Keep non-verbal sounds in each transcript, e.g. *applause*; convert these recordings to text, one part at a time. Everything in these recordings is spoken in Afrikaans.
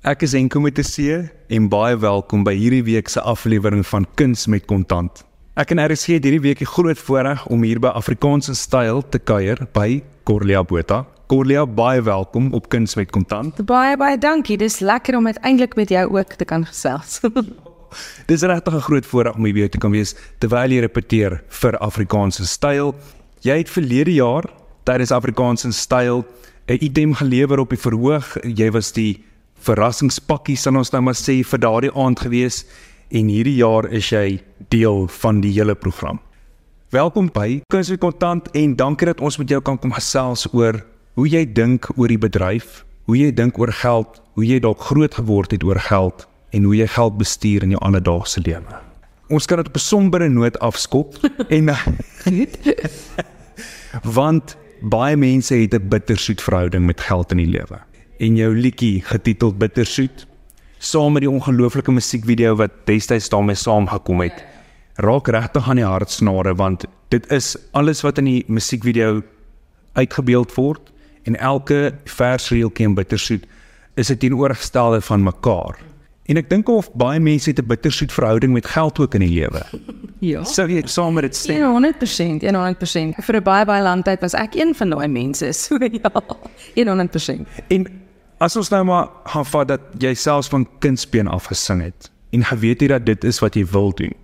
Ek is Enko C en baie welkom by hierdie week se aflewering van Kuns met Kontant. Ek en RC het hierdie week die groot voorreg om hier by Afrikaanse Styl te kuier by Corlia Botha. Corlia, baie welkom op Kuns met Kontant. Baie baie dankie. Dis lekker om uiteindelik met jou ook te kan gesels. *laughs* *laughs* Dis regtig 'n groot voorreg om hier by jou te kan wees terwyl jy repeteer vir Afrikaanse Styl. Jy het verlede jaar tydens Afrikaanse Styl 'n item gelewer op die verhoog. Jy was die verrassingspakkie sal ons nou maar sê vir daardie aand gewees en hierdie jaar is jy deel van die hele program. Welkom by Kuns met Kontant en dankie dat ons met jou kan kom gesels oor hoe jy dink oor die bedryf, hoe jy dink oor geld, hoe jy dalk groot geword het oor geld en hoe jy geld bestuur in jou alledaagse lewe. Ons kan dit op 'n sombere noot afskop *laughs* en *laughs* want baie mense het 'n bittersoet verhouding met geld in die lewe. En jou liedjie getiteld Bittersoet, saam met die ongelooflike musiekvideo wat destyds daarmee saamgekom het, raak regtig aan die hartsnare want dit is alles wat in die musiekvideo uitgebeeld word en elke versreeltjie in Bittersoet is 'n teenoorgestelde van mekaar. En ek dink of baie mense het 'n bittersoet verhouding met geld ook in die lewe. ja. Sou jy saam met dit stem? 100%, 100%. Vir 'n baie baie lang tyd was ek een van daai mense. So ja, 100%. En as ons nou maar gaan vat dat jy selfs van kindsbeen af gesing het en geweet het dat dit is wat jy wil doen.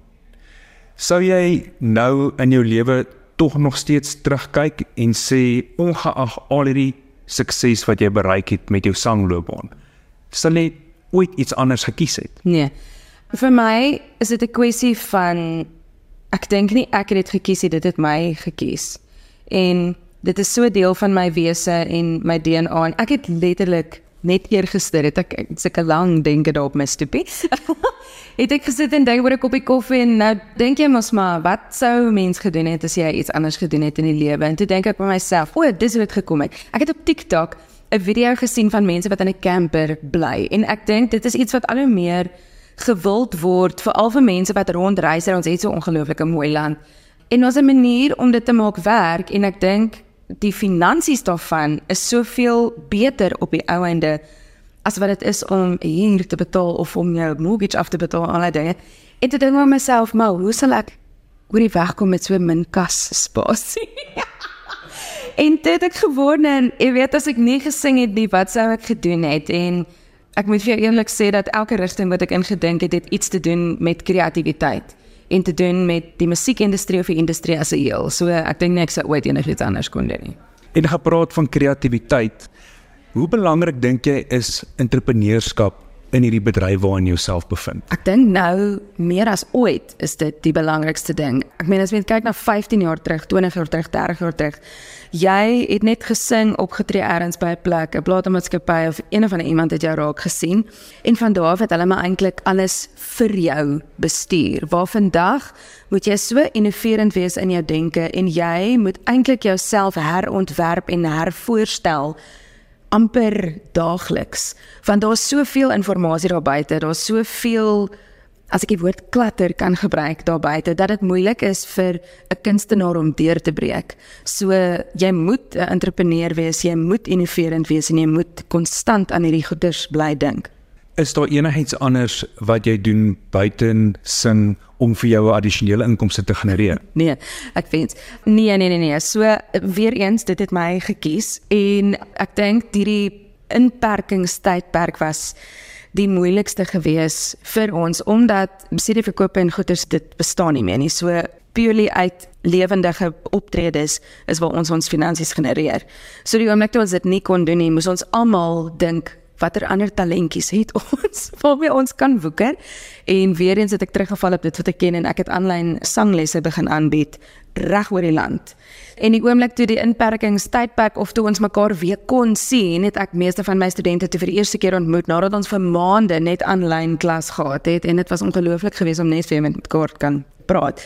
Sou jy nou in jou lewe tog nog steeds terugkyk en sê ongeag al hierdie sukses wat jy bereik het met jou sangloopbaan, sal jy ooit iets anders gekies het? Nee. Vir my is dit 'n kwessie van ek dink nie ek het dit gekies nie, dit het my gekies. En dit is so deel van my wese en my DNA en ek het letterlik net eergister het ek sulke lang denke daarop mis toe. *laughs* het ek gesit en dink oor 'n koppie koffie en nou dink jy mos maar wat sou mens gedoen het as jy iets anders gedoen het in die lewe? En toe dink ek by myself, o, dis hoe dit gekom het. Ek het op TikTok 'n video gesien van mense wat in 'n camper bly en ek dink dit is iets wat al hoe meer gewild word veral vir mense wat rondreis en ons het so ongelooflike mooi land. En ons 'n manier om dit te maak werk en ek dink die finansies daarvan is soveel beter op die ou einde as wat dit is om hier te betaal of om jou mortgage af te betaal al daai dinge. En toe dink ek myself, "Maar hoe sal ek oor die weg kom met so min kas spasie?" *laughs* En dit het ek geword en jy weet as ek nie gesing het nie, wat sou ek gedoen het? En ek moet vir jou eerlik sê dat elke rigting wat ek ingedink het, het iets te doen met kreatiwiteit en te doen met die musiekindustrie of die industrie as 'n geheel. So ek dink nie ek sou ooit enigiets anders kon doen nie. En gepraat van kreatiwiteit, hoe belangrik dink jy is entrepreneurskap in hierdie bedryf waarin jy jouself bevind? Ek dink nou meer as ooit is dit die belangrikste ding. Ek meen as jy kyk na 15 jaar terug, 20 jaar terug, 30 jaar terug, jy het net gesing opgetree elders by 'n plek, 'n platenmaatskappy of een of ander iemand het jou raak gesien en van daar af het hulle maar eintlik alles vir jou bestuur. Waar vandag moet jy so innoverend wees in jou denke en jy moet eintlik jouself herontwerp en hervoorstel amper daagliks. Want daar's soveel inligting daar buite daar's soveel as ek die woord klatter kan gebruik daar buite dat dit moeilik is vir 'n kunstenaar om deur te breek. So jy moet 'n entrepreneur wees jy moet innoverend wees en jy moet konstant aan hierdie goeders bly dink is daar enigiets anders wat jy doen buiten sing om vir jou 'n addisionele inkomste te genereer? Nee, ek weet. Nee, nee, nee, nee. So weer eens, dit het my gekies en ek dink hierdie inperkingstydperk was die moeilikste gewees vir ons omdat CD-verkope en goederes dit bestaan nie meer nie. So purely uit lewendige optredes is waar ons ons finansies genereer. So die oomblik toe ons dit nie kon doen nie, moes ons almal dink watter ander talentjies het *laughs* ons waarmee ons kan woeker. En weer eens het ek teruggeval op dit wat ek ken en ek het aanlyn sanglesse begin aanbied reg oor die land. En die oomblik toe die inperkingstydperk of toe ons mekaar weer kon sien het ek meeste van my studente te vir die eerste keer ontmoet nadat ons vir maande net aanlyn klas gehad het en dit was ongelooflik geweest om net weer met mekaar kan praat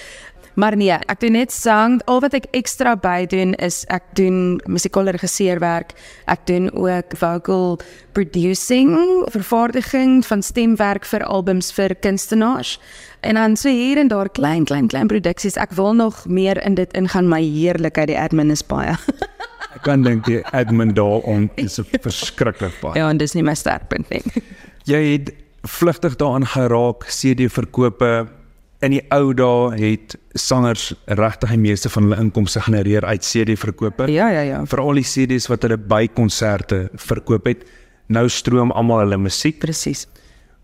Maar nee, ek doen net sang. Al wat ek ekstra by doen is ek doen musikale regisseurwerk. Ek doen ook vocal producing, vervaardiging van stemwerk vir albums vir kunstenaars. En dan so hier en daar klein klein klein produksies. Ek wil nog meer in dit ingaan, maar heerlikheid die admin is baie. *laughs* ek kan dink die admin daar on is *laughs* verskriklik baie. Ja, en dis nie my sterkpunt nie. Jy het vlugtig daaraan geraak CD verkope. In die ou dae het sangers regtig die meeste van hulle inkomste genereer uit CD verkope. Ja, ja, ja. Veral die CD's wat hulle by konserte verkoop het. Nou stroom almal hulle musiek. Presies.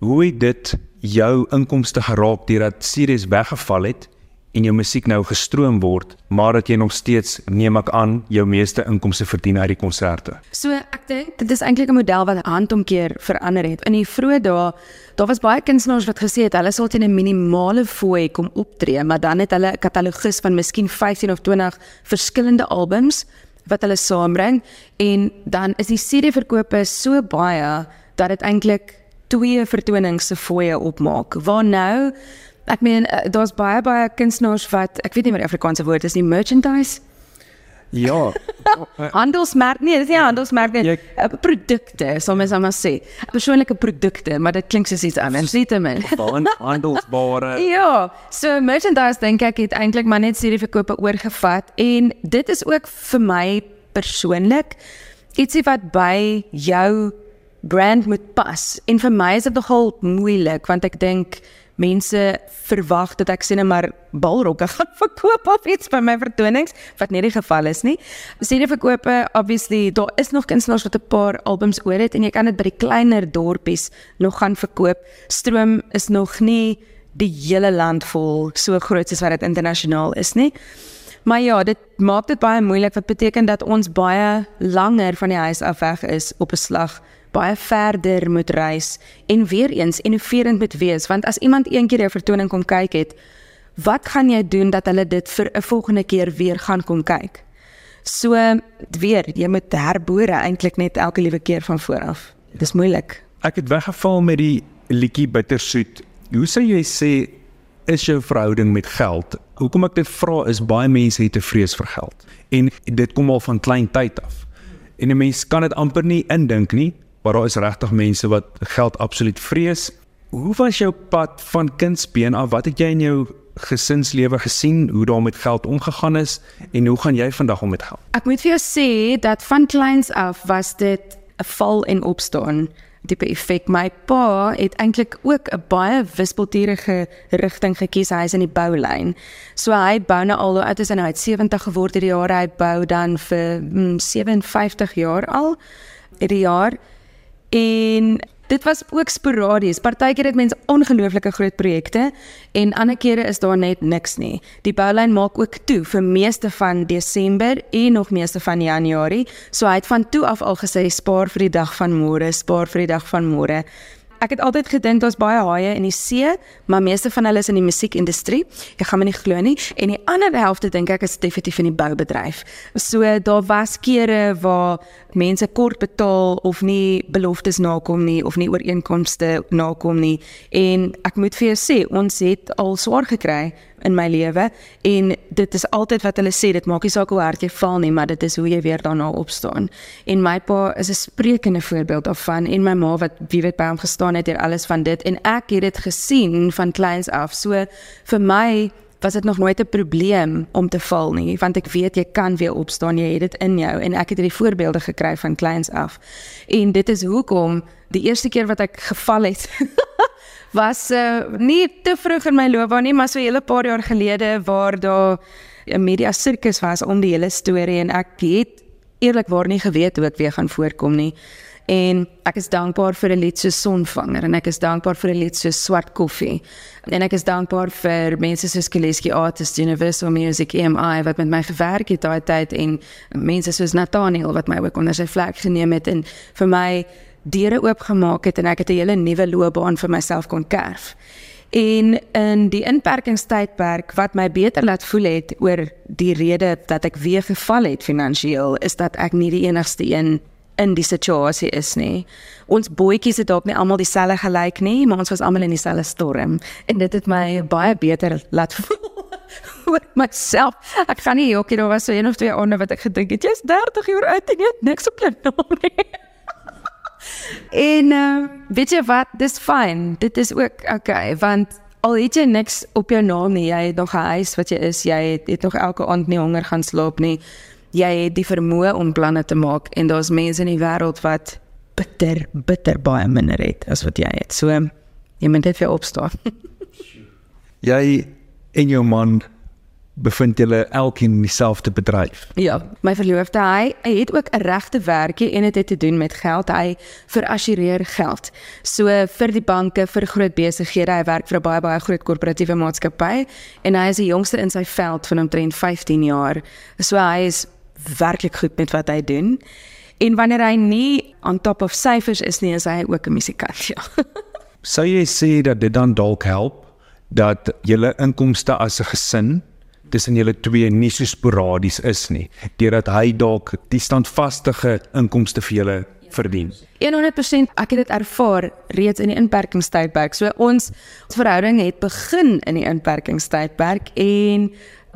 Hoe het dit jou inkomste geraak deurdat CD's weggeval het en jou musiek nou gestroom word, maar dat jy nog steeds neem ek aan jou meeste inkomste verdien uit die konserte. So ek dink dit is eintlik 'n model wat handomkeer verander het. In die vroeë dae, daar was baie kunstenaars wat gesê het hulle sal teen 'n minimale fooi kom optree, maar dan het hulle 'n katalogus van miskien 15 of 20 verskillende albums wat hulle saambring en dan is die CD verkope so baie dat dit eintlik twee vertonings se fooie opmaak. Waar nou Ek meen uh, daar's baie baie kunstenaars wat ek weet nie wat die Afrikaanse woord is nie, merchandise. Ja. *laughs* handelsmerk nee, dis nie handelsmerk nie. Jy... Uh, produkte, sal mens maar sê. Persoonlike produkte, maar dit klink soos iets anders. Sê dit my. handelsbare. ja, so merchandise dink ek het eintlik maar net serie verkope oorgevat en dit is ook vir my persoonlik ietsie wat by jou brand moet pas. En vir my is dit nogal moeilik want ek dink mense verwag dat ek sien maar balrokke gaan *laughs* verkoop of iets by my vertonings wat nie die geval is nie. Sien verkope obviously daar is nog kunstenaars wat 'n paar albums oor het en jy kan dit by die kleiner dorpies nog gaan verkoop. Stroom is nog nie die hele land vol so groot soos wat dit internasionaal is nie. Maar ja, dit maak dit baie moeilik wat beteken dat ons baie langer van die huis af weg is op 'n slag baie verder moet reis en weer eens innoverend moet wees want as iemand een keer 'n vertoning kom kyk het wat gaan jy doen dat hulle dit vir 'n volgende keer weer gaan kom kyk? So weer jy moet herbore eintlik net elke liewe keer van voor af. Dis moeilik. Ek het weggeval met die liedjie bittersoet. Hoe sou jy sê is jou verhouding met geld? Hoekom ek dit vra is baie mense het 'n vrees vir geld. En dit kom al van klein tyd af. En 'n mens kan dit amper nie indink nie maar daar is regtig mense wat geld absoluut vrees. Hoe was jou pad van kindsbeen af? Wat het jy in jou gesinslewe gesien hoe daar met geld omgegaan is en hoe gaan jy vandag om met geld? Ek moet vir jou sê dat van kleins af was dit 'n val en opstaan tipe effek. My pa het eintlik ook 'n baie wispelturige rigting gekies. Hy is in die boulyn. So hy bou nou al uit is hy nou 70 geword hierdie jaar. Hy bou dan vir mm, 57 jaar al hierdie jaar. En dit was ook sporadies. Partykeer het mense ongelooflike groot projekte en ander kere is daar net niks nie. Die boulyn maak ook toe vir meeste van Desember en nog meeste van Januarie. So hy het van toe af al gesê spaar vir die dag van môre, spaar vir die dag van môre. Ek het altyd gedink daar's baie haie in die see, maar meeste van hulle is in die musiekindustrie. Ek gaan my nie glo nie. En die ander helfte dink ek is definitief in die boubedryf. So daar was kere waar mense kort betaal of nie beloftes nakom nie of nie ooreenkomste nakom nie. En ek moet vir jou sê, ons het al swaar gekry in my lewe. En dit is altyd wat hulle sê dit maak nie saak hoe hard jy val nie maar dit is hoe jy weer daarna opstaan. En my pa is 'n sprekende voorbeeld daarvan en my ma wat wie weet by hom gestaan het deur alles van dit. En ek het dit gesien van kleins af. So vir my was dit nog nooit 'n probleem om te val nie want ek weet jy kan weer opstaan jy het dit in jou en ek het hierdie voorbeelde gekry van kleins af en dit is hoekom die eerste keer wat ek geval het *laughs* was uh, nie te vroeg in my loopbaan nie, maar so 'n hele paar jaar gelede waar daar 'n media sirkus was om die hele storie en ek het eerlikwaar nie geweet hoe ek weer gaan voorkom nie. En ek is dankbaar vir 'n lied so Sonvanger en ek is dankbaar vir 'n lied so Swart Koffie. En ek is dankbaar vir mense soos Kaleski Artists Universal Music EMI wat met my gewerk het daai tyd en mense soos Nathaniel wat my ook onder sy vlek geneem het en vir my deure oopgemaak het en ek het 'n hele nuwe loopbaan vir myself kon kerf. En in die inperkingstydperk wat my beter laat voel het oor die rede dat ek weer geval het finansiëel is dat ek nie die enigste een in die situasie is nie. Ons boetjies het dalk nie almal dieselfde gelyk nie, maar ons was almal in dieselfde storm en dit het my baie beter laat *laughs* voel oor myself. Ek gaan nie jokkie, daar was so een of twee ander wat ek gedink het jy's 30 jaar oud en jy het niks op jou naam nie. *laughs* En uh, weet jy wat, dis fyn. Dit is ook okay want al het jy niks op jou naam nie, jy het nog 'n huis wat jy is, jy het, het nog elke aand nie honger gaan slaap nie. Jy het die vermoë om planne te maak en daar's mense in die wêreld wat bitter bitter baie minder het as wat jy het. So jy moet net vir opstaan. *laughs* jy en jou man bevind julle elkeen in dieselfde bedryf. Ja, my verloofde hy, hy het ook 'n regte werkie en dit het te doen met geld. Hy verassureer geld. So vir die banke, vir groot besighede, hy werk vir 'n baie baie groot korporatiewe maatskappy en hy is die jongste in sy veld van omtrent 15 jaar. So hy is werklik goed met wat hy doen. En wanneer hy nie on top of syfers is nie, is hy ook 'n musikant, ja. *laughs* Sou jy sê dat dit dan dalk help dat julle inkomste as 'n gesin tussen julle twee nie so sporadies is nie deurdat hy dalk die standvaste inkomste vir julle verdien. 100% ek het dit ervaar reeds in die inperkingstydperk. So ons verhouding het begin in die inperkingstydperk en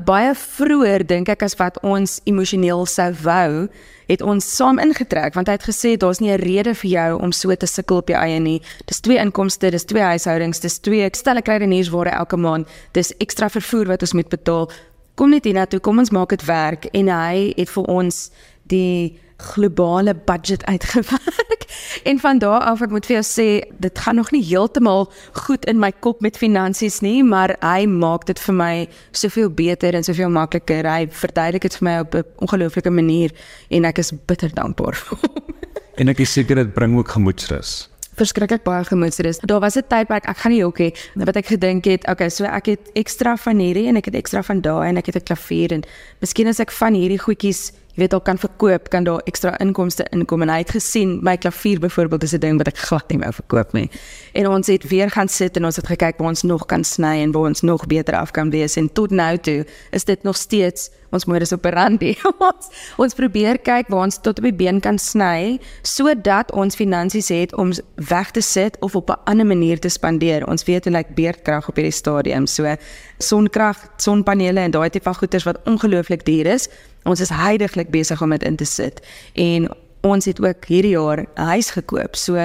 baie vroeër dink ek as wat ons emosioneel sou wou, het ons saam ingetrek want hy het gesê daar's nie 'n rede vir jou om so te sukkel op jou eie nie. Dis twee inkomste, dis twee huishoudings, dis twee stelle kleiderniersware elke maand, dis ekstra vervoer wat ons moet betaal. Kom net hiernatoe, kom ons maak dit werk en hy het vir ons die globale budget uitgewerk. *laughs* En van daar af ek moet vir jou sê, dit gaan nog nie heeltemal goed in my kop met finansies nie, maar hy maak dit vir my soveel beter en soveel makliker. Hy verduidelik dit vir my op 'n ongelooflike manier en ek is bitter dankbaar vir hom. *laughs* En ek is seker dit bring ook gemoedsrus verskriklik baie gemoedsrus. Daar was 'n tydperk ek gaan nie hokkie wat ek gedink het, okay, so ek het ekstra van hierdie en ek het ekstra van daai en ek het 'n klavier en miskien as ek van hierdie goedjies weet al kan verkoop, kan daar ekstra inkomste inkom en hy het gesien my klavier byvoorbeeld is 'n ding wat ek glad nie wou verkoop nie. En ons het weer gaan sit en ons het gekyk waar ons nog kan sny en waar ons nog beter af kan wees en tot nou toe is dit nog steeds ons modus operandi. *laughs* ons, ons probeer kyk waar ons tot op die been kan sny sodat ons finansies het om weg te sit of op 'n ander manier te spandeer. Ons weet hoe lyk beerdkrag op hierdie stadium. So sonkrag, sonpanele en daai tipe goeders wat ongelooflik duur is. Ons is heidaglik besig om dit in te sit en ons het ook hierdie jaar 'n huis gekoop. So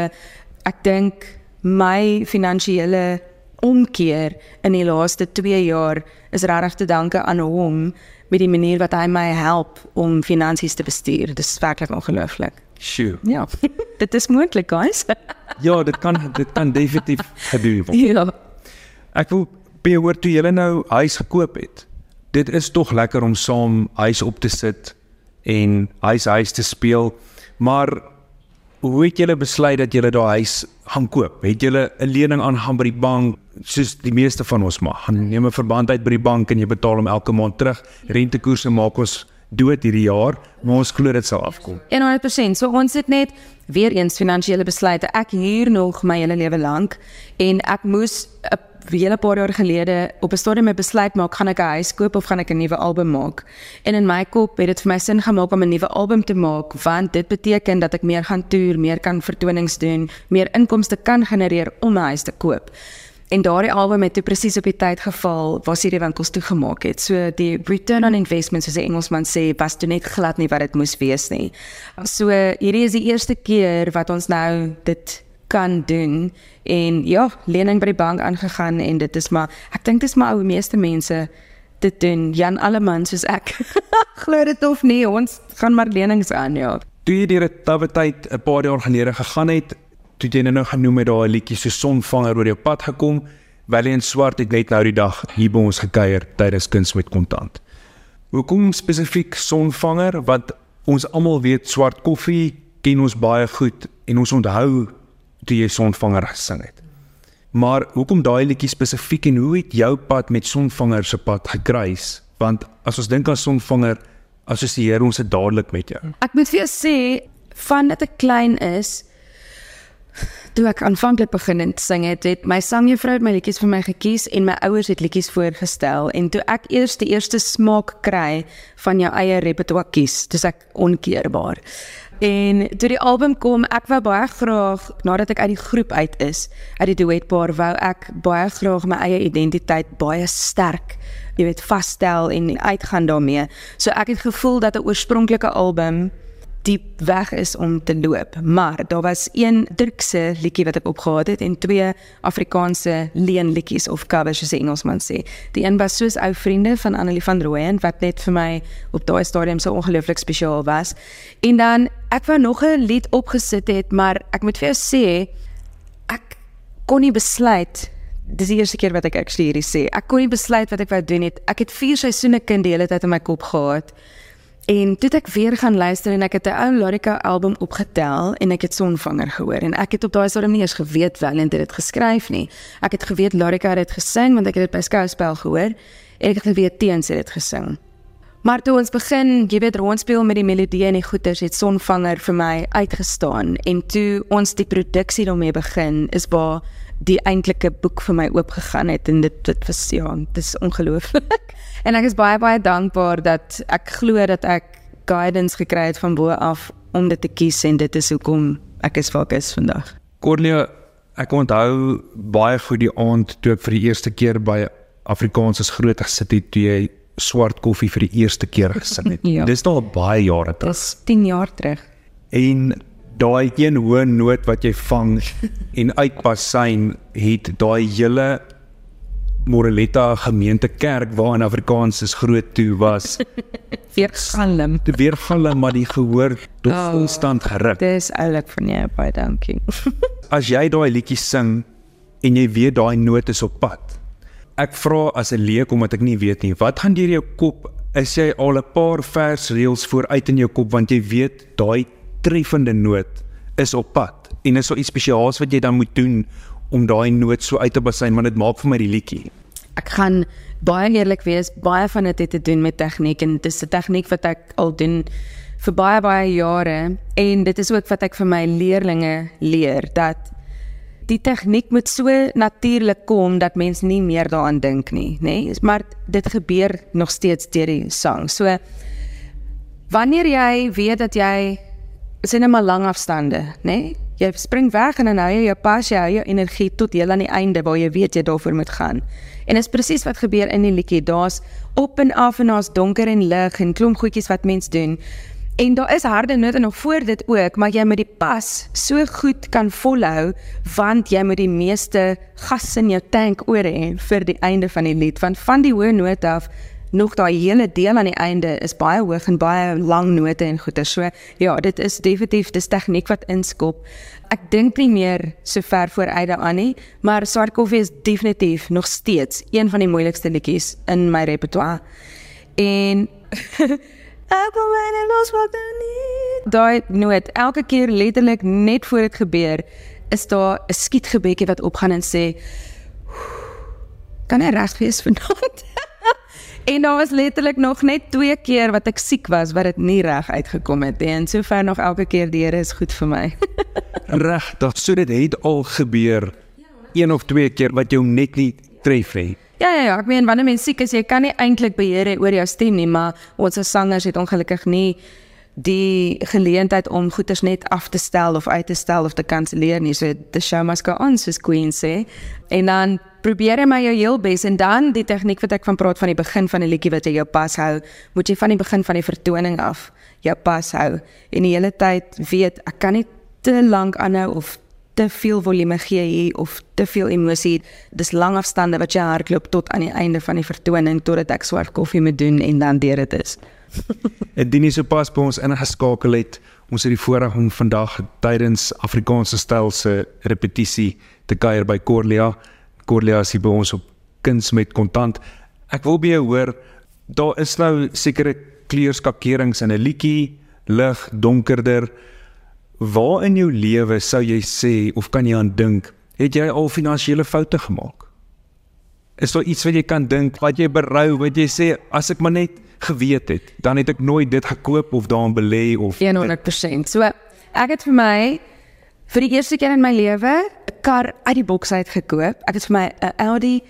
ek dink my finansiële omkeer in die laaste 2 jaar is regtig te danke aan hom met die manier wat hy my help om finansies te bestuur. Dit is werklik ongelooflik. Sjoe. Ja. *laughs* dit is moontlik, guys. *laughs* ja, dit kan dit kan definitief gebeur. Ja. Ek wil by hoor toe jy nou huis gekoop het dit is tog lekker om saam huis op te sit en huis huis te speel. Maar hoe het julle besluit dat julle daai huis gaan koop? Het julle 'n lening aangaan by die bank soos die meeste van ons maar? Gaan neem 'n verband uit by die bank en jy betaal hom elke maand terug. Rentekoerse maak ons dood hierdie jaar, maar ons glo dit sal afkom. 100%. So ons het net weer eens finansiële besluite. Ek huur nog my hele lewe lank en ek moes 'n 'n paar jaar gelede op 'n stadium met besluit maak gaan ek 'n huis koop of gaan ek 'n nuwe album maak. En in my kop het dit vir my sin gemaak om 'n nuwe album te maak want dit beteken dat ek meer gaan toer, meer kan vertonings doen, meer inkomste kan genereer om 'n huis te koop. En daardie album het toe presies op die tyd geval waar hierdie winkels toegemaak het. So die return on investment soos 'n Engelsman sê, was toe net glad nie wat dit moes wees nie. So hierdie is die eerste keer wat ons nou dit kan doen en ja, lening by die bank aangegaan en dit is maar ek dink dit is maar ou meeste mense dit doen Jan Alleman soos ek. *laughs* Glo dit of nie, ons gaan maar lenings aan ja. Toe jy deur 'n tawwe tyd 'n paar jaar gelede gegaan het, toe jy nou genoem het daai liedjie so sonvanger oor jou pad gekom, wel in swart het net nou die dag hier by ons gekuier tydens kuns met kontant. Hoekom spesifiek sonvanger wat ons almal weet swart koffie ken ons baie goed en ons onthou toe jy sonvanger gesing het. Maar hoekom daai liedjie spesifiek en hoe het jou pad met sonvanger se pad gekruis? Want as ons dink aan sonvanger, assosieer ons dit dadelik met jou. Ek moet vir jou sê van dit ek klein is toe ek aanvanklik begin het sing het, het my sangjuffrou my liedjies vir my gekies en my ouers het liedjies voorgestel en toe ek eers die eerste smaak kry van jou eie repertoire kies, dis ek onkeerbaar. En toe die album kom, ek wou baie graag nadat ek uit die groep uit is, uit die duetpaar, wou ek baie graag my eie identiteit baie sterk, jy weet, vasstel en uitgaan daarmee. So ek het gevoel dat 'n oorspronklike album diep weg is om te loop. Maar daar was een Turkse liedjie wat ek opgehaat het en twee Afrikaanse leen liedjies of covers soos die Engelsman sê. Die een was soos ou vriende van Annelie van Rooyen wat net vir my op daai stadium so ongelooflik spesiaal was. En dan ek wou nog 'n lied opgesit het, maar ek moet vir jou sê ek kon nie besluit dis die eerste keer wat ek actually hierdie sê. Ek kon nie besluit wat ek wou doen nie. Ek het 4 seisoene kind die hele tyd in my kop gehad. En toe ek weer gaan luister en ek het 'n ou Lorika album opgetel en ek het Sonvanger gehoor en ek het op daai stadium nie eens geweet Valiant het dit geskryf nie. Ek het geweet Lorika het dit gesing want ek het dit by skouspel gehoor en ek het geweet Teens het dit gesing. Maar toe ons begin, jy weet, rondspeel met die melodie en die goeters, het Sonvanger vir my uitgestaan en toe ons die produksie daarmee begin, is waar die eintlike boek vir my oopgegaan het en dit dit was ja, dit is ongelooflik. En ek is baie baie dankbaar dat ek glo dat ek guidance gekry het van bo af om dit te kies en dit is hoekom ek is waar ek is vandag. Cornelia, ek onthou baie goed die aand toe ek vir die eerste keer by Afrikaans as groot gesit het toe jy swart koffie vir die eerste keer gesing het. *laughs* ja. Dis nou al baie jare terug. Dis 10 jaar terug. En daai een hoë noot wat jy vang *laughs* en uitpas syn het daai hele Moreletta gemeente kerk waar in Afrikaans is groot toe was. *laughs* Weer galm. Te weer galm maar die gehoor tot oh, volstand geruk. dis oulik van jou baie dankie. *laughs* As jy daai liedjie sing en jy weet daai noot is op pad ek vra as 'n leek omdat ek nie weet nie wat gaan deur jou kop? Is jy al 'n paar vers reels vooruit in jou kop want jy weet daai treffende noot is op pad en is so iets spesiaals wat jy dan moet doen om daai noot so uit te basyn want dit maak vir my die liedjie. Ek gaan baie eerlik wees, baie van dit het te doen met tegniek en dis 'n tegniek wat ek al doen vir baie baie jare en dit is ook wat ek vir my leerlinge leer dat die tegniek moet so natuurlik kom dat mens nie meer daaraan dink nie, nê? Nee? Maar dit gebeur nog steeds deur die sang. So wanneer jy weet dat jy is net maar lang afstande, né? Nee? Jy spring weg en dan hou jy jou pas, jy hou jou energie tot heel aan die einde waar jy weet jy daarvoor moet gaan. En is presies wat gebeur in die liedjie. Daar's op en af en daar's donker en lig en klomp goedjies wat mens doen. En daar is harde note nog voor dit ook, maar jy moet die pas so goed kan volhou want jy moet die meeste gas in jou tank oor hê vir die einde van die lied. Want van die hoë note af nog daai hele deel aan die einde is baie hoog en baie lang note en goeie. So ja, dit is definitief dis tegniek wat inskop. Ek dink nie meer so ver vooruit daaraan nie, maar Swartkoffie is definitief nog steeds een van die moeilikste liedjies in my repertoire. En *laughs* ek my net los wat nie. Daai noot elke keer letterlik net voor dit gebeur, is daar 'n skietgebedjie wat opgaan en sê kan hy reg wees vanaand? *laughs* En daar was letterlik nog net twee keer wat ek siek was wat dit nie reg uitgekom het nie. En sover nog elke keer die Here is goed vir my. *laughs* reg, dat so dit het al gebeur. Een of twee keer wat jou net nie tref nie. Ja ja ja, ek meen wanneer mens siek is, jy kan nie eintlik beheer oor jou stem nie, maar ons as sangers het ongelukkig nie die geleentheid om goeders net af te stel of uit te stel of te kanselleer nie. So the show must go on, soos Queen sê. En dan probeer jy my jou heel bes en dan die tegniek wat ek van praat van die begin van die liedjie wat jy jou pas hou, moet jy van die begin van die vertoning af jou pas hou en die hele tyd weet ek kan nie te lank aanhou of te veel volume gee hier of te veel emosie. Dis lang afstande wat jy hardloop tot aan die einde van die vertoning totdat ek swart koffie moet doen en dan deur dit is. *laughs* En Dini so pas by ons ingeskakel het. Ons het die voorreg om vandag tydens Afrikaanse styl se repetisie te kuier by Corlia. Corlia is by ons op kuns met kontant. Ek wil by jou hoor, daar is nou sekere kleurskakerings in 'n liedjie, lig, donkerder. Waar in jou lewe sou jy sê of kan jy aan dink, het jy al finansiële foute gemaak? Is daar iets wat jy kan dink wat jy berou, wat jy sê as ek maar net geweet het, dan het ek nooit dit gekoop of daarin belê of 100%. So ek het vir my vir die eerste keer in my lewe 'n kar uit die boks uit gekoop. Ek het vir my 'n Audi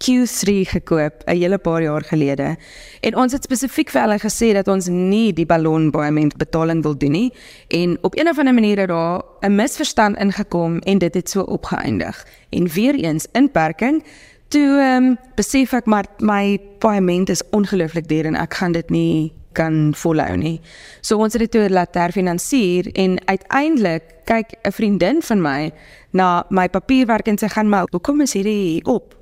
Q3 gekoop 'n hele paar jaar gelede. En ons het spesifiek vir hulle gesê dat ons nie die ballonboement betaling wil doen nie en op een of ander manier het daar 'n misverstand ingekom en dit het so opgeëindig. En weer eens inperking toe ehm um, besef ek maar my paaiement is ongelooflik duur en ek gaan dit nie kan volhou nie. So ons het dit toe laat herfinansier en uiteindelik kyk 'n vriendin van my na my papierwerk en sy gaan maar hoekom is hierdie op?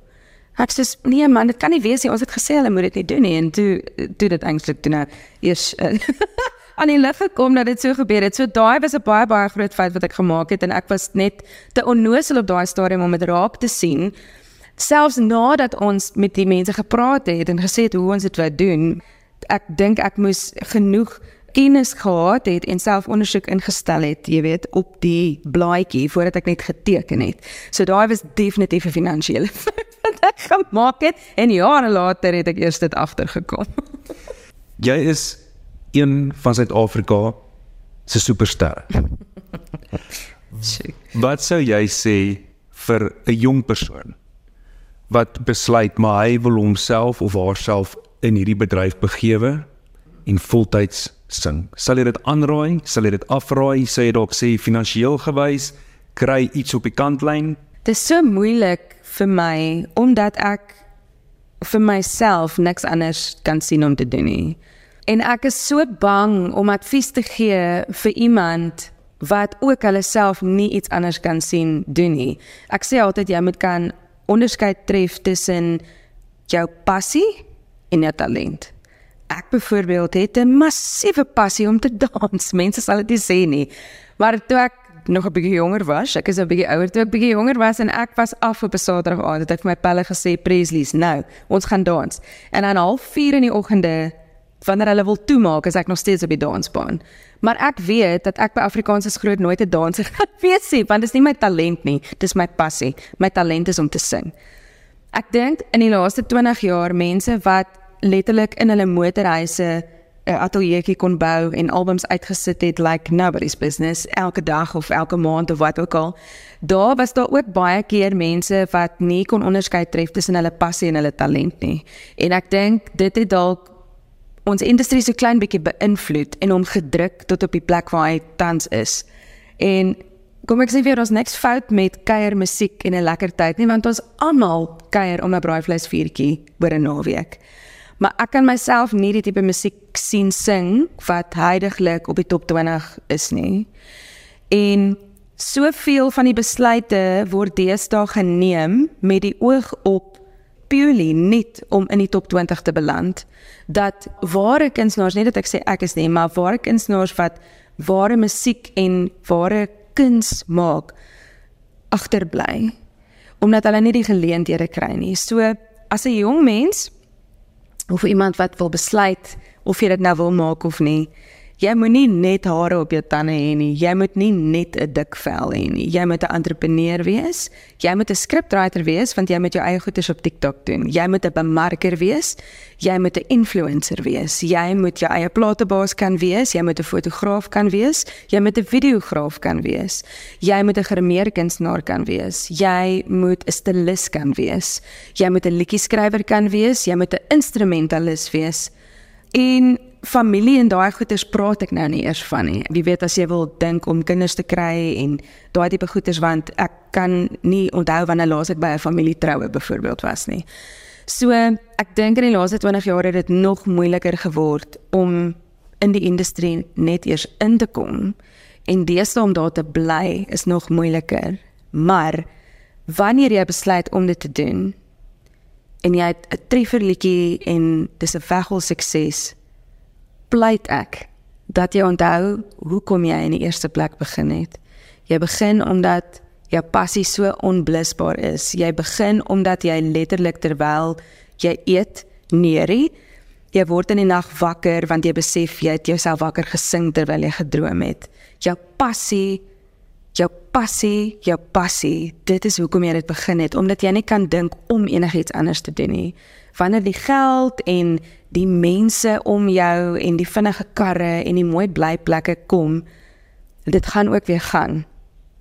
Ek sê nee man, dit kan nie wees nie. Ons het gesê hulle moet dit nie doen nie en toe toe dit eintlik toe nou eers *laughs* aan die lig gekom dat dit so gebeur het. So daai was 'n baie baie groot fout wat ek gemaak het en ek was net te onnosel op daai stadium om dit raak te sien. Selfs nadat ons met die mense gepraat het en gesê het hoe ons dit wou doen, ek dink ek moes genoeg kennis gehad het en selfondersoek ingestel het, jy weet, op die blaadjie voordat ek net geteken het. So daai was definitief 'n finansiële *laughs* wat ek gemaak het en jare later het ek eers dit agtergekom. *laughs* Jy is een van Suid-Afrika se supersterre. *laughs* wat sou jy sê vir 'n jong persoon wat besluit maar hy wil homself of haarself in hierdie bedryf begewe en voltyds sing? Sal jy dit aanraai? Sal jy dit afraai? Sê jy dalk sê finansiëel gewys kry iets op die kantlyn? Dit is so moeilik vir my omdat ek vir myself niks anders kan sien om te doen nie. En ek is so bang om advies te gee vir iemand wat ook hulle self nie iets anders kan sien doen nie. Ek sê altyd jy moet kan onderskeid tref tussen jou passie en jou talent. Ek byvoorbeeld het 'n massiewe passie om te dans. *laughs* Mense sal dit nie sê nie. Maar toe ek nog 'n bietjie jonger was, ek is 'n bietjie ouer toe ek bietjie jonger was en ek was af op 'n Saterdag aand het ek vir my pelle gesê Presley's nou, ons gaan dans. En dan half 4 in die oggende wanneer hulle wil toemaak, is ek nog steeds op die dansbaan. Maar ek weet dat ek by Afrikaans is groot nooit 'n danser *laughs* gaan wees nie, want dit is nie my talent nie, dis my passie. My talent is om te sing. Ek dink in die laaste 20 jaar mense wat letterlik in hulle motorhuise 'n ateljeeetjie kon bou en albums uitgesit het like nobody's business elke dag of elke maand of wat ook al. Daar was daar ook baie keer mense wat nie kon onderskei tref tussen hulle passie en hulle talent nie. En ek dink dit het dalk ons industrie so klein bietjie beïnvloed en hom gedruk tot op die plek waar hy tans is. En kom ek sê vir ons niks fout met kuier musiek en 'n lekker tyd nie want ons almal kuier om 'n braaivleisvuurtjie oor 'n naweek. Maar ek kan myself nie die tipe musiek sien sing wat heidaglik op die top 20 is nie. En soveel van die besluite word deesdae geneem met die oog op purely net om in die top 20 te beland dat ware kunstenaars nie dat ek sê ek is nie maar ware kunstenaars wat ware musiek en ware kuns maak agterbly omdat hulle nie die geleenthede kry nie. So as 'n jong mens of iemand wat wil besluit of jy dit nou wil maak of nie, Jy moenie net hare op jou tande hê nie. Jy moet nie net 'n dik vel hê nie. Jy moet 'n entrepreneur wees. Jy moet 'n scriptwriter wees want jy moet jou eie goedes op TikTok doen. Jy moet 'n bemarker wees. Jy moet 'n influencer wees. Jy moet jou eie platebaas kan wees. Jy moet 'n fotograaf kan wees. Jy moet 'n videograaf kan wees. Jy moet 'n grimeer kunstenaar kan wees. Jy moet 'n stylis kan wees. Jy moet 'n liedjie skrywer kan wees. Jy moet 'n instrumentalis wees. En familie en daai goeters praat ek nou nie eers van nie. Wie weet as jy wil dink om kinders te kry en daai tipe goeters want ek kan nie onthou wanneer laas ek by 'n familietroue byvoorbeeld was nie. So ek dink in die laaste 20 jaar het dit nog moeiliker geword om in die industrie net eers in te kom en deesdae om daar te bly is nog moeiliker. Maar wanneer jy besluit om dit te doen en jy het 'n trefferliedjie en dis 'n weggol sukses pleit ek dat jy onthou hoekom jy in die eerste plek begin het. Jy begin omdat jou passie so onblusbaar is. Jy begin omdat jy letterlik terwyl jy eet neerie, jy word in die nag wakker want jy besef jy het jouself wakker gesing terwyl jy gedroom het. Jou passie jou passie, jou passie, dit is hoekom jy dit begin het omdat jy nie kan dink om enigiets anders te doen nie. Wanneer die geld en die mense om jou en die vinnige karre en die mooi blyplekke kom, dit gaan ook weer gaan.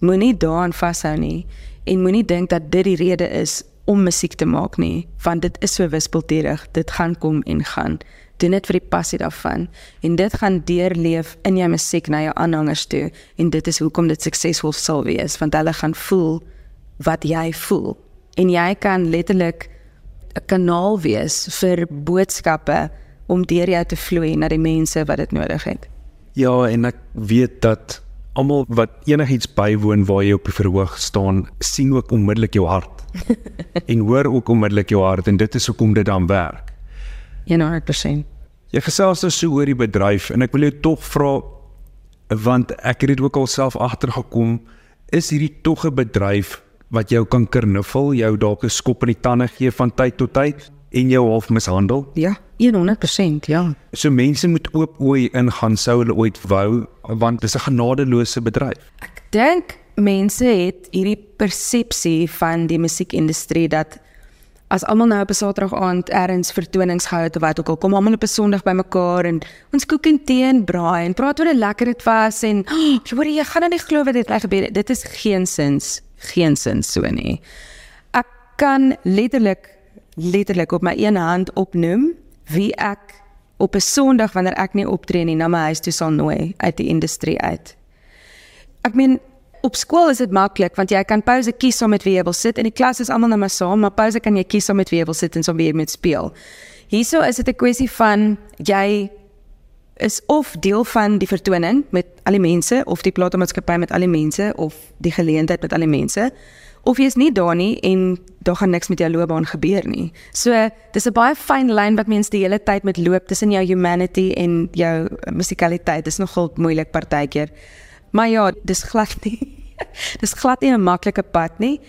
Moenie daaraan vashou nie en moenie dink dat dit die rede is om musiek te maak nie, want dit is so wispelturig. Dit gaan kom en gaan. Doen dit vir die passie daarvan en dit gaan deurleef in jou musiek na jou aanhangers toe en dit is hoekom dit suksesvol sal wees want hulle gaan voel wat jy voel en jy kan letterlik 'n kanaal wees vir boodskappe om deur jou te vloei na die mense wat dit nodig het. Ja, en ek weet dat almal wat enigiets bywoon waar jy op die verhoog staan, sien ook onmiddellik jou hart. *laughs* en hoor ook onmiddellik jou hart en dit is hoekom dit dan werk. 100%. Jy gesels nou so oor die bedryf en ek wil jou tog vra want ek het dit ook al self agtergekom, is hierdie tog 'n bedryf wat jou kan kernuffel, jou dalk 'n skop in die tande gee van tyd tot tyd en jou half mishandel? Ja, 100%, ja. So mense moet oop oë ingaan sou hulle ooit wou want dis 'n genadeloose bedryf. Ek dink mense het hierdie persepsie van die musiekindustrie dat as almal nou op 'n Saterdag aand ergens vertonings gehou het of wat ook al, kom almal op 'n Sondag bymekaar en ons kook en tee en braai en praat oor hoe lekker dit was en oh, hoor jy gaan nou nie glo wat dit gebeur het. Dit is geen sins, geen sins so nie. Ek kan letterlik letterlik op my een hand opnoem wie ek op 'n Sondag wanneer ek nie optree nie na my huis toe sal nooi uit die industrie uit. Ek meen op skool is dit maklik want jy kan pouse kies saam met wie jy wil sit en die klas is almal net maar saam, maar pouse kan jy kies saam met wie jy wil sit en saam wie jy moet speel. Hierso is dit 'n kwessie van jy is of deel van die vertoning met al die mense of die platenmaatskappy met al die mense of die geleentheid met al die mense of jy is nie daar nie en daar gaan niks met jou loopbaan gebeur nie. So dis 'n baie fyn lyn wat mense die hele tyd met loop tussen jou humanity en jou musikaliteit. Dis nogal moeilik partykeer. Maar ja, dis glad nie. *laughs* dis glad nie 'n maklike pad nie.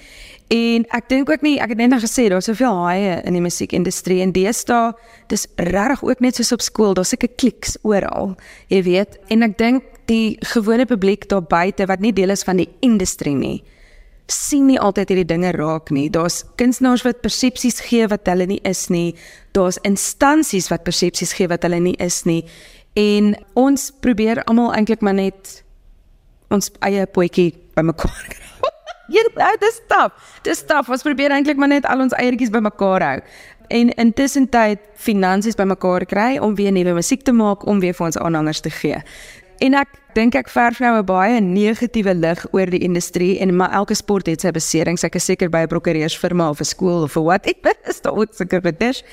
En ek dink ook nie, ek het net nou gesê daar's soveel haie in die musiekindustrie en deesdae dis regtig ook net soos op skool, daar's seker kliks oral. Jy weet, en ek dink die gewone publiek daar buite wat nie deel is van die industrie nie, sien nie altyd hierdie dinge raak nie. Daar's kunstenaars wat persepsies gee wat hulle nie is nie. Daar's instansies wat persepsies gee wat hulle nie is nie. En ons probeer almal eintlik maar net ons eie potjie bymekaar *laughs* kry. Ja, dis stap. Dis stap. Ons probeer eintlik maar net al ons eiertjies bymekaar hou en intussen tyd finansies bymekaar kry om weer nuwe musiek te maak om weer vir ons aanhangers te gee. En ek dink ek verf nou 'n baie negatiewe lig oor die industrie en maar elke sport het sy beserings. Ek is seker by 'n prokureursfirma of 'n skool of wat *laughs* ek is daar ook seker dit.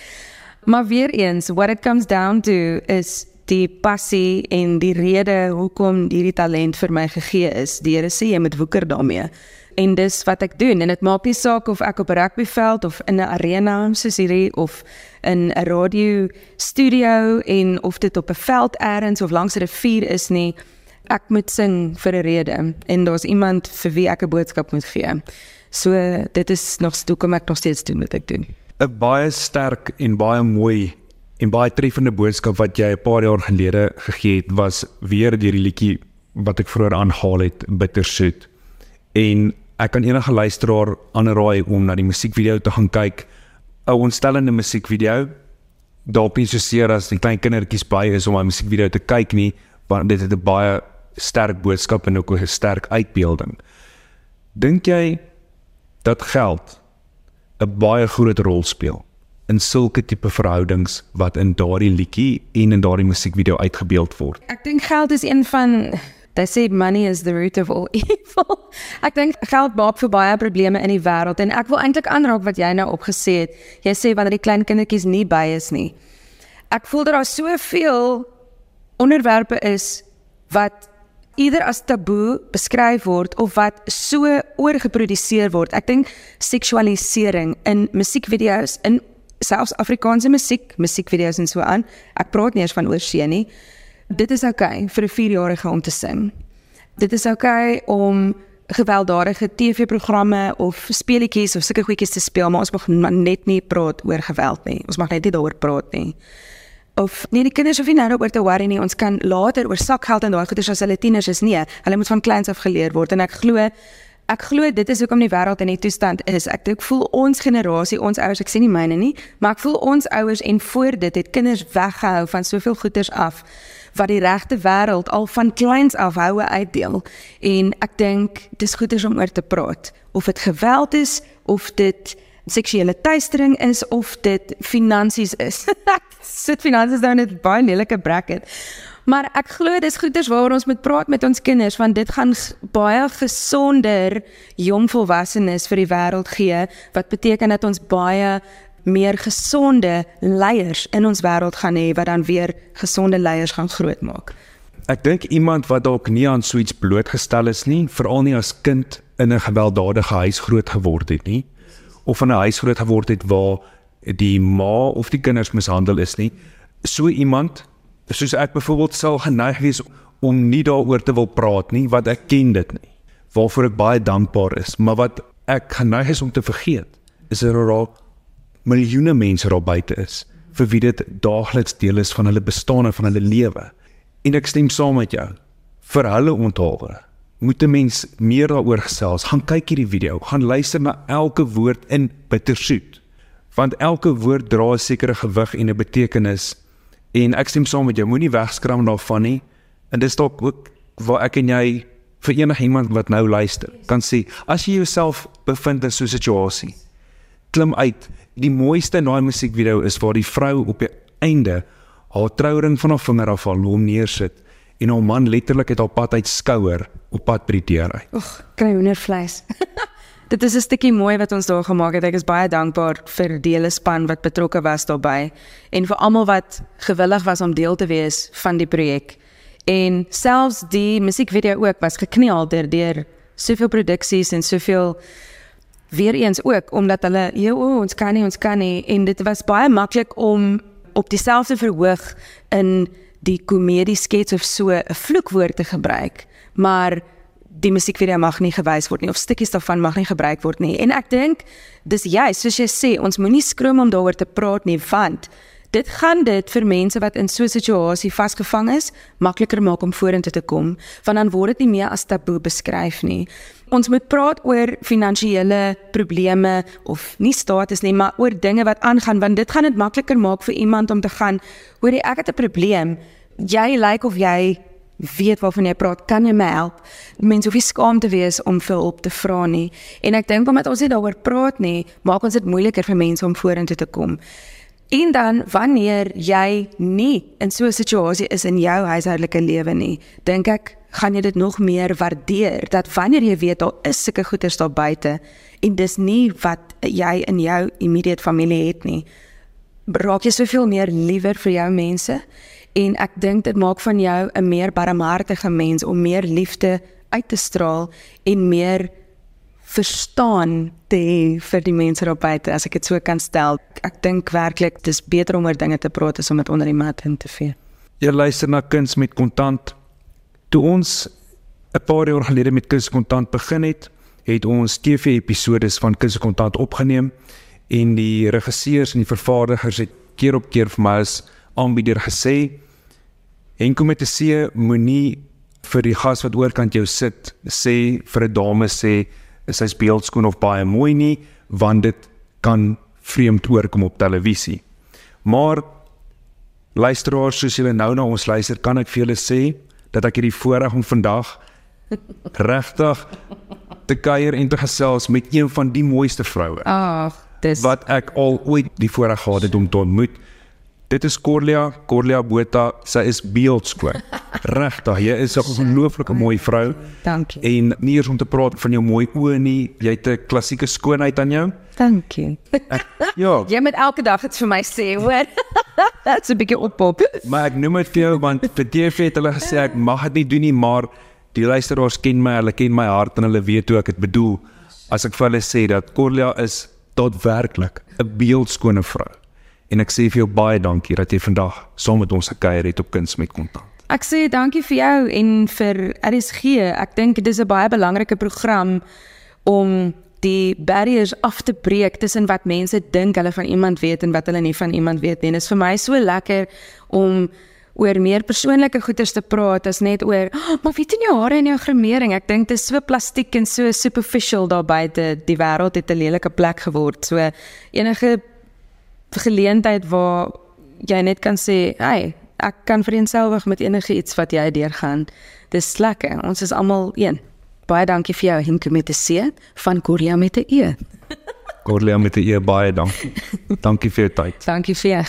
Maar weer eens, what it comes down to is die passie en die rede hoekom hierdie talent vir my gegee is. Die Here sê jy moet woeker daarmee. En dis wat ek doen en dit maak nie saak of ek op 'n rugbyveld of in 'n arena soos hierdie of in 'n radio studio en of dit op 'n veld eers of langs 'n rivier is nie. Ek moet sing vir 'n rede en daar's iemand vir wie ek 'n boodskap moet gee. So dit is nog toe kom ek nog steeds doen wat ek doen. 'n Baie sterk en baie mooi En baie treffende boodskap wat jy 'n paar jaar gelede gegee het was weer deur die liedjie wat ek vroeër aanhaal het, Bittersoet. En ek kan enige luisteraar aanraai om na die musiekvideo te gaan kyk. 'n Ontstellende musiekvideo. Dalk nie so seer as die klein kindertjies by is om 'n musiekvideo te kyk nie, want dit het 'n baie sterk boodskap en ook 'n sterk uitbeelding. Dink jy dat geld 'n baie groot rol speel? in sulke tipe verhoudings wat in daardie liedjie en in daardie musiekvideo uitgebeeld word. Ek dink geld is een van they say money is the root of all *laughs* evil. Ek dink geld maak vir baie probleme in die wêreld en ek wil eintlik aanraak wat jy nou opgesê het. Jy sê wanneer die klein kindertjies nie by is nie. Ek voel daar is soveel onderwerpe is wat eerder as taboe beskryf word of wat so oorgeproduseer word. Ek dink seksualisering in musiekvideo's in selfs Afrikaanse musiek, musiekvideo's en so aan. Ek praat nie eers van oorsee nie. Dit is oukei okay vir 'n 4-jarige om te sing. Dit is oukei okay om gewelddadige TV-programme of speletjies of sulke goedjies te speel, maar ons mag net nie praat oor geweld nie. Ons mag net nie daaroor praat nie. Of nee, die kinders hoef nie nou oor te worry nie. Ons kan later oor sakgeld en daai goeders as hulle tieners is nie. Hulle moet van kleins af geleer word en ek glo Ek glo dit is hoekom die wêreld in die toestand is. Ek dink voel ons generasie, ons ouers, ek sien nie myne nie, maar ek voel ons ouers en voor dit het kinders weggehou van soveel goeders af wat die regte wêreld al van kleins af houe uitdeel. En ek dink dis goeders om oor te praat. Of dit geweld is of dit seksuele teistering is of dit finansies is. *laughs* Sit finansies nou net baie lelike bracket. Maar ek glo dis goeders waaroor ons moet praat met ons kinders want dit gaan baie gesonder jong volwassenes vir die wêreld gee wat beteken dat ons baie meer gesonde leiers in ons wêreld gaan hê wat dan weer gesonde leiers gaan grootmaak. Ek dink iemand wat dalk nie aan so iets blootgestel is nie, veral nie as kind in 'n gewelddadige huis groot geword het nie of in 'n huis groot geword het waar die ma of die kinders mishandel is nie, so iemand soos ek byvoorbeeld sal geneig wees om nie daaroor te wil praat nie wat ek ken dit nie waarvoor ek baie dankbaar is maar wat ek geneig is om te vergeet is er al miljoene mense daar buite is vir wie dit daagliks deel is van hulle bestaan en van hulle lewe. En ek stem saam met jou. Vir hulle onthaalwe moet 'n mens meer daaroor gesels. Gaan kyk hierdie video. Gaan luister na elke woord in bittersoet. Want elke woord dra 'n sekere gewig en 'n betekenis. En ek stem saam met jou. Moenie wegskram daarvan nie. En dis dalk ook waar ek en jy vir enige iemand wat nou luister kan sê as jy jouself bevind in so 'n situasie klim uit die mooiste in daai musiekvideo is waar die vrou op die einde haar trouring van haar vinger af al hom neersit en haar man letterlik het haar pad uit skouer op pad by die deur uit. Ag, kry hoendervleis. *laughs* Dit is 'n stukkie mooi wat ons daar gemaak het. Ek is baie dankbaar vir die hele span wat betrokke was daarbey en vir almal wat gewillig was om deel te wees van die projek. En selfs die musiekvideo ook was gekneel deur deur soveel produksies en soveel weer eens ook omdat hulle ja o ons kan nie ons kan nie en dit was baie maklik om op dieselfde verhoog in die komedie skets of so 'n vloekwoord te gebruik maar die musiekvideo mag nie gewys word nie of stukkies daarvan mag nie gebruik word nie. En ek dink dis jy, soos jy sê, ons moenie skroom om daaroor te praat nie, want dit gaan dit vir mense wat in so 'n situasie vasgevang is, makliker maak om vorentoe te kom, want dan word dit nie meer as taboe beskryf nie. Ons moet praat oor finansiële probleme of nie status nie, maar oor dinge wat aangaan want dit gaan dit makliker maak vir iemand om te gaan, hoorie ek het 'n probleem. Jy lyk like of jy weet waarvan jy praat, kan jy my help? Mense hoef nie skaam te wees om vir hulp te vra nie. En ek dink omdat ons nie daaroor praat nie, maak ons dit moeiliker vir mense om vorentoe te kom. En dan wanneer jy nie in so 'n situasie is in jou huishoudelike lewe nie, dink ek gaan jy dit nog meer waardeer dat wanneer jy weet daar is sulke goeders daar buite en dis nie wat jy in jou immediate familie het nie, raak jy soveel meer liewer vir jou mense en ek dink dit maak van jou 'n meer barmhartige mens om meer liefde uit te straal en meer verstaan te hê vir die mense daar buite as ek dit so kan stel. Ek dink werklik dis beter om oor dinge te praat as om dit onder die mat in te vee. Jy luister na kuns met kontant. Toe ons 'n paar jaar gelede met kuns kontant begin het, het ons TV-episode van kuns kontant opgeneem en die regisseurs en die vervaardigers het keer op keer vir my as aanbieder gesê Henko met 'n C moenie vir die gas wat oorkant jou sit sê vir 'n dame sê is sy beeldskoon of baie mooi nie want dit kan vreemd oorkom op televisie. Maar luisteraars soos julle nou na ons luister, kan ek vir julle sê dat ek hierdie voorreg om vandag *laughs* regtig te kuier en te gesels met een van die mooiste vroue. Ag, dis wat ek al ooit die voorreg gehad het om te ontmoet. Dit is Corlia, Corlia Botha. Sy is beeldskoon. *laughs* Regtig, jy is 'n ongelooflike mooi vrou. Dankie. En nie eers om te praat van jou mooi oë nie, jy het 'n klassieke skoonheid aan jou. Dankie. Ja. *laughs* jy moet elke dag dit vir my sê, hoor. That's a big oppop. Maar ek noem dit vir jou want vir TV het hulle gesê ek mag dit nie doen nie, maar die luisteraars ken my, hulle ken my hart en hulle weet hoe ek dit bedoel. As ek vir hulle sê dat Corlia is tot werklik 'n beeldskone vrou. En ek sê vir jou baie dankie dat jy vandag saam met ons gekuier het op Kuns met Kontant. Ek sê dankie vir jou en vir RSG. Ek dink dit is 'n baie belangrike program om die barriers af te breek tussen wat mense dink hulle van iemand weet en wat hulle nie van iemand weet nie. Dit is vir my so lekker om oor meer persoonlike goeders te praat as net oor, oh, maar weet jy jou hare en jou gremering? Ek dink dit is so plastiek en so superficial daar buite. Die wêreld het 'n lelike plek geword. So enige geleentheid waar jy net kan sê, "Hey, ek kan vereenselwig met enige iets wat jy deurgaan." Dis lekker. Ons is almal een. Baie dankie vir jou Henke met 'n C van Korea met 'n E. Corlia met 'n E baie dankie. dankie vir jou tyd. Dankie vir jou.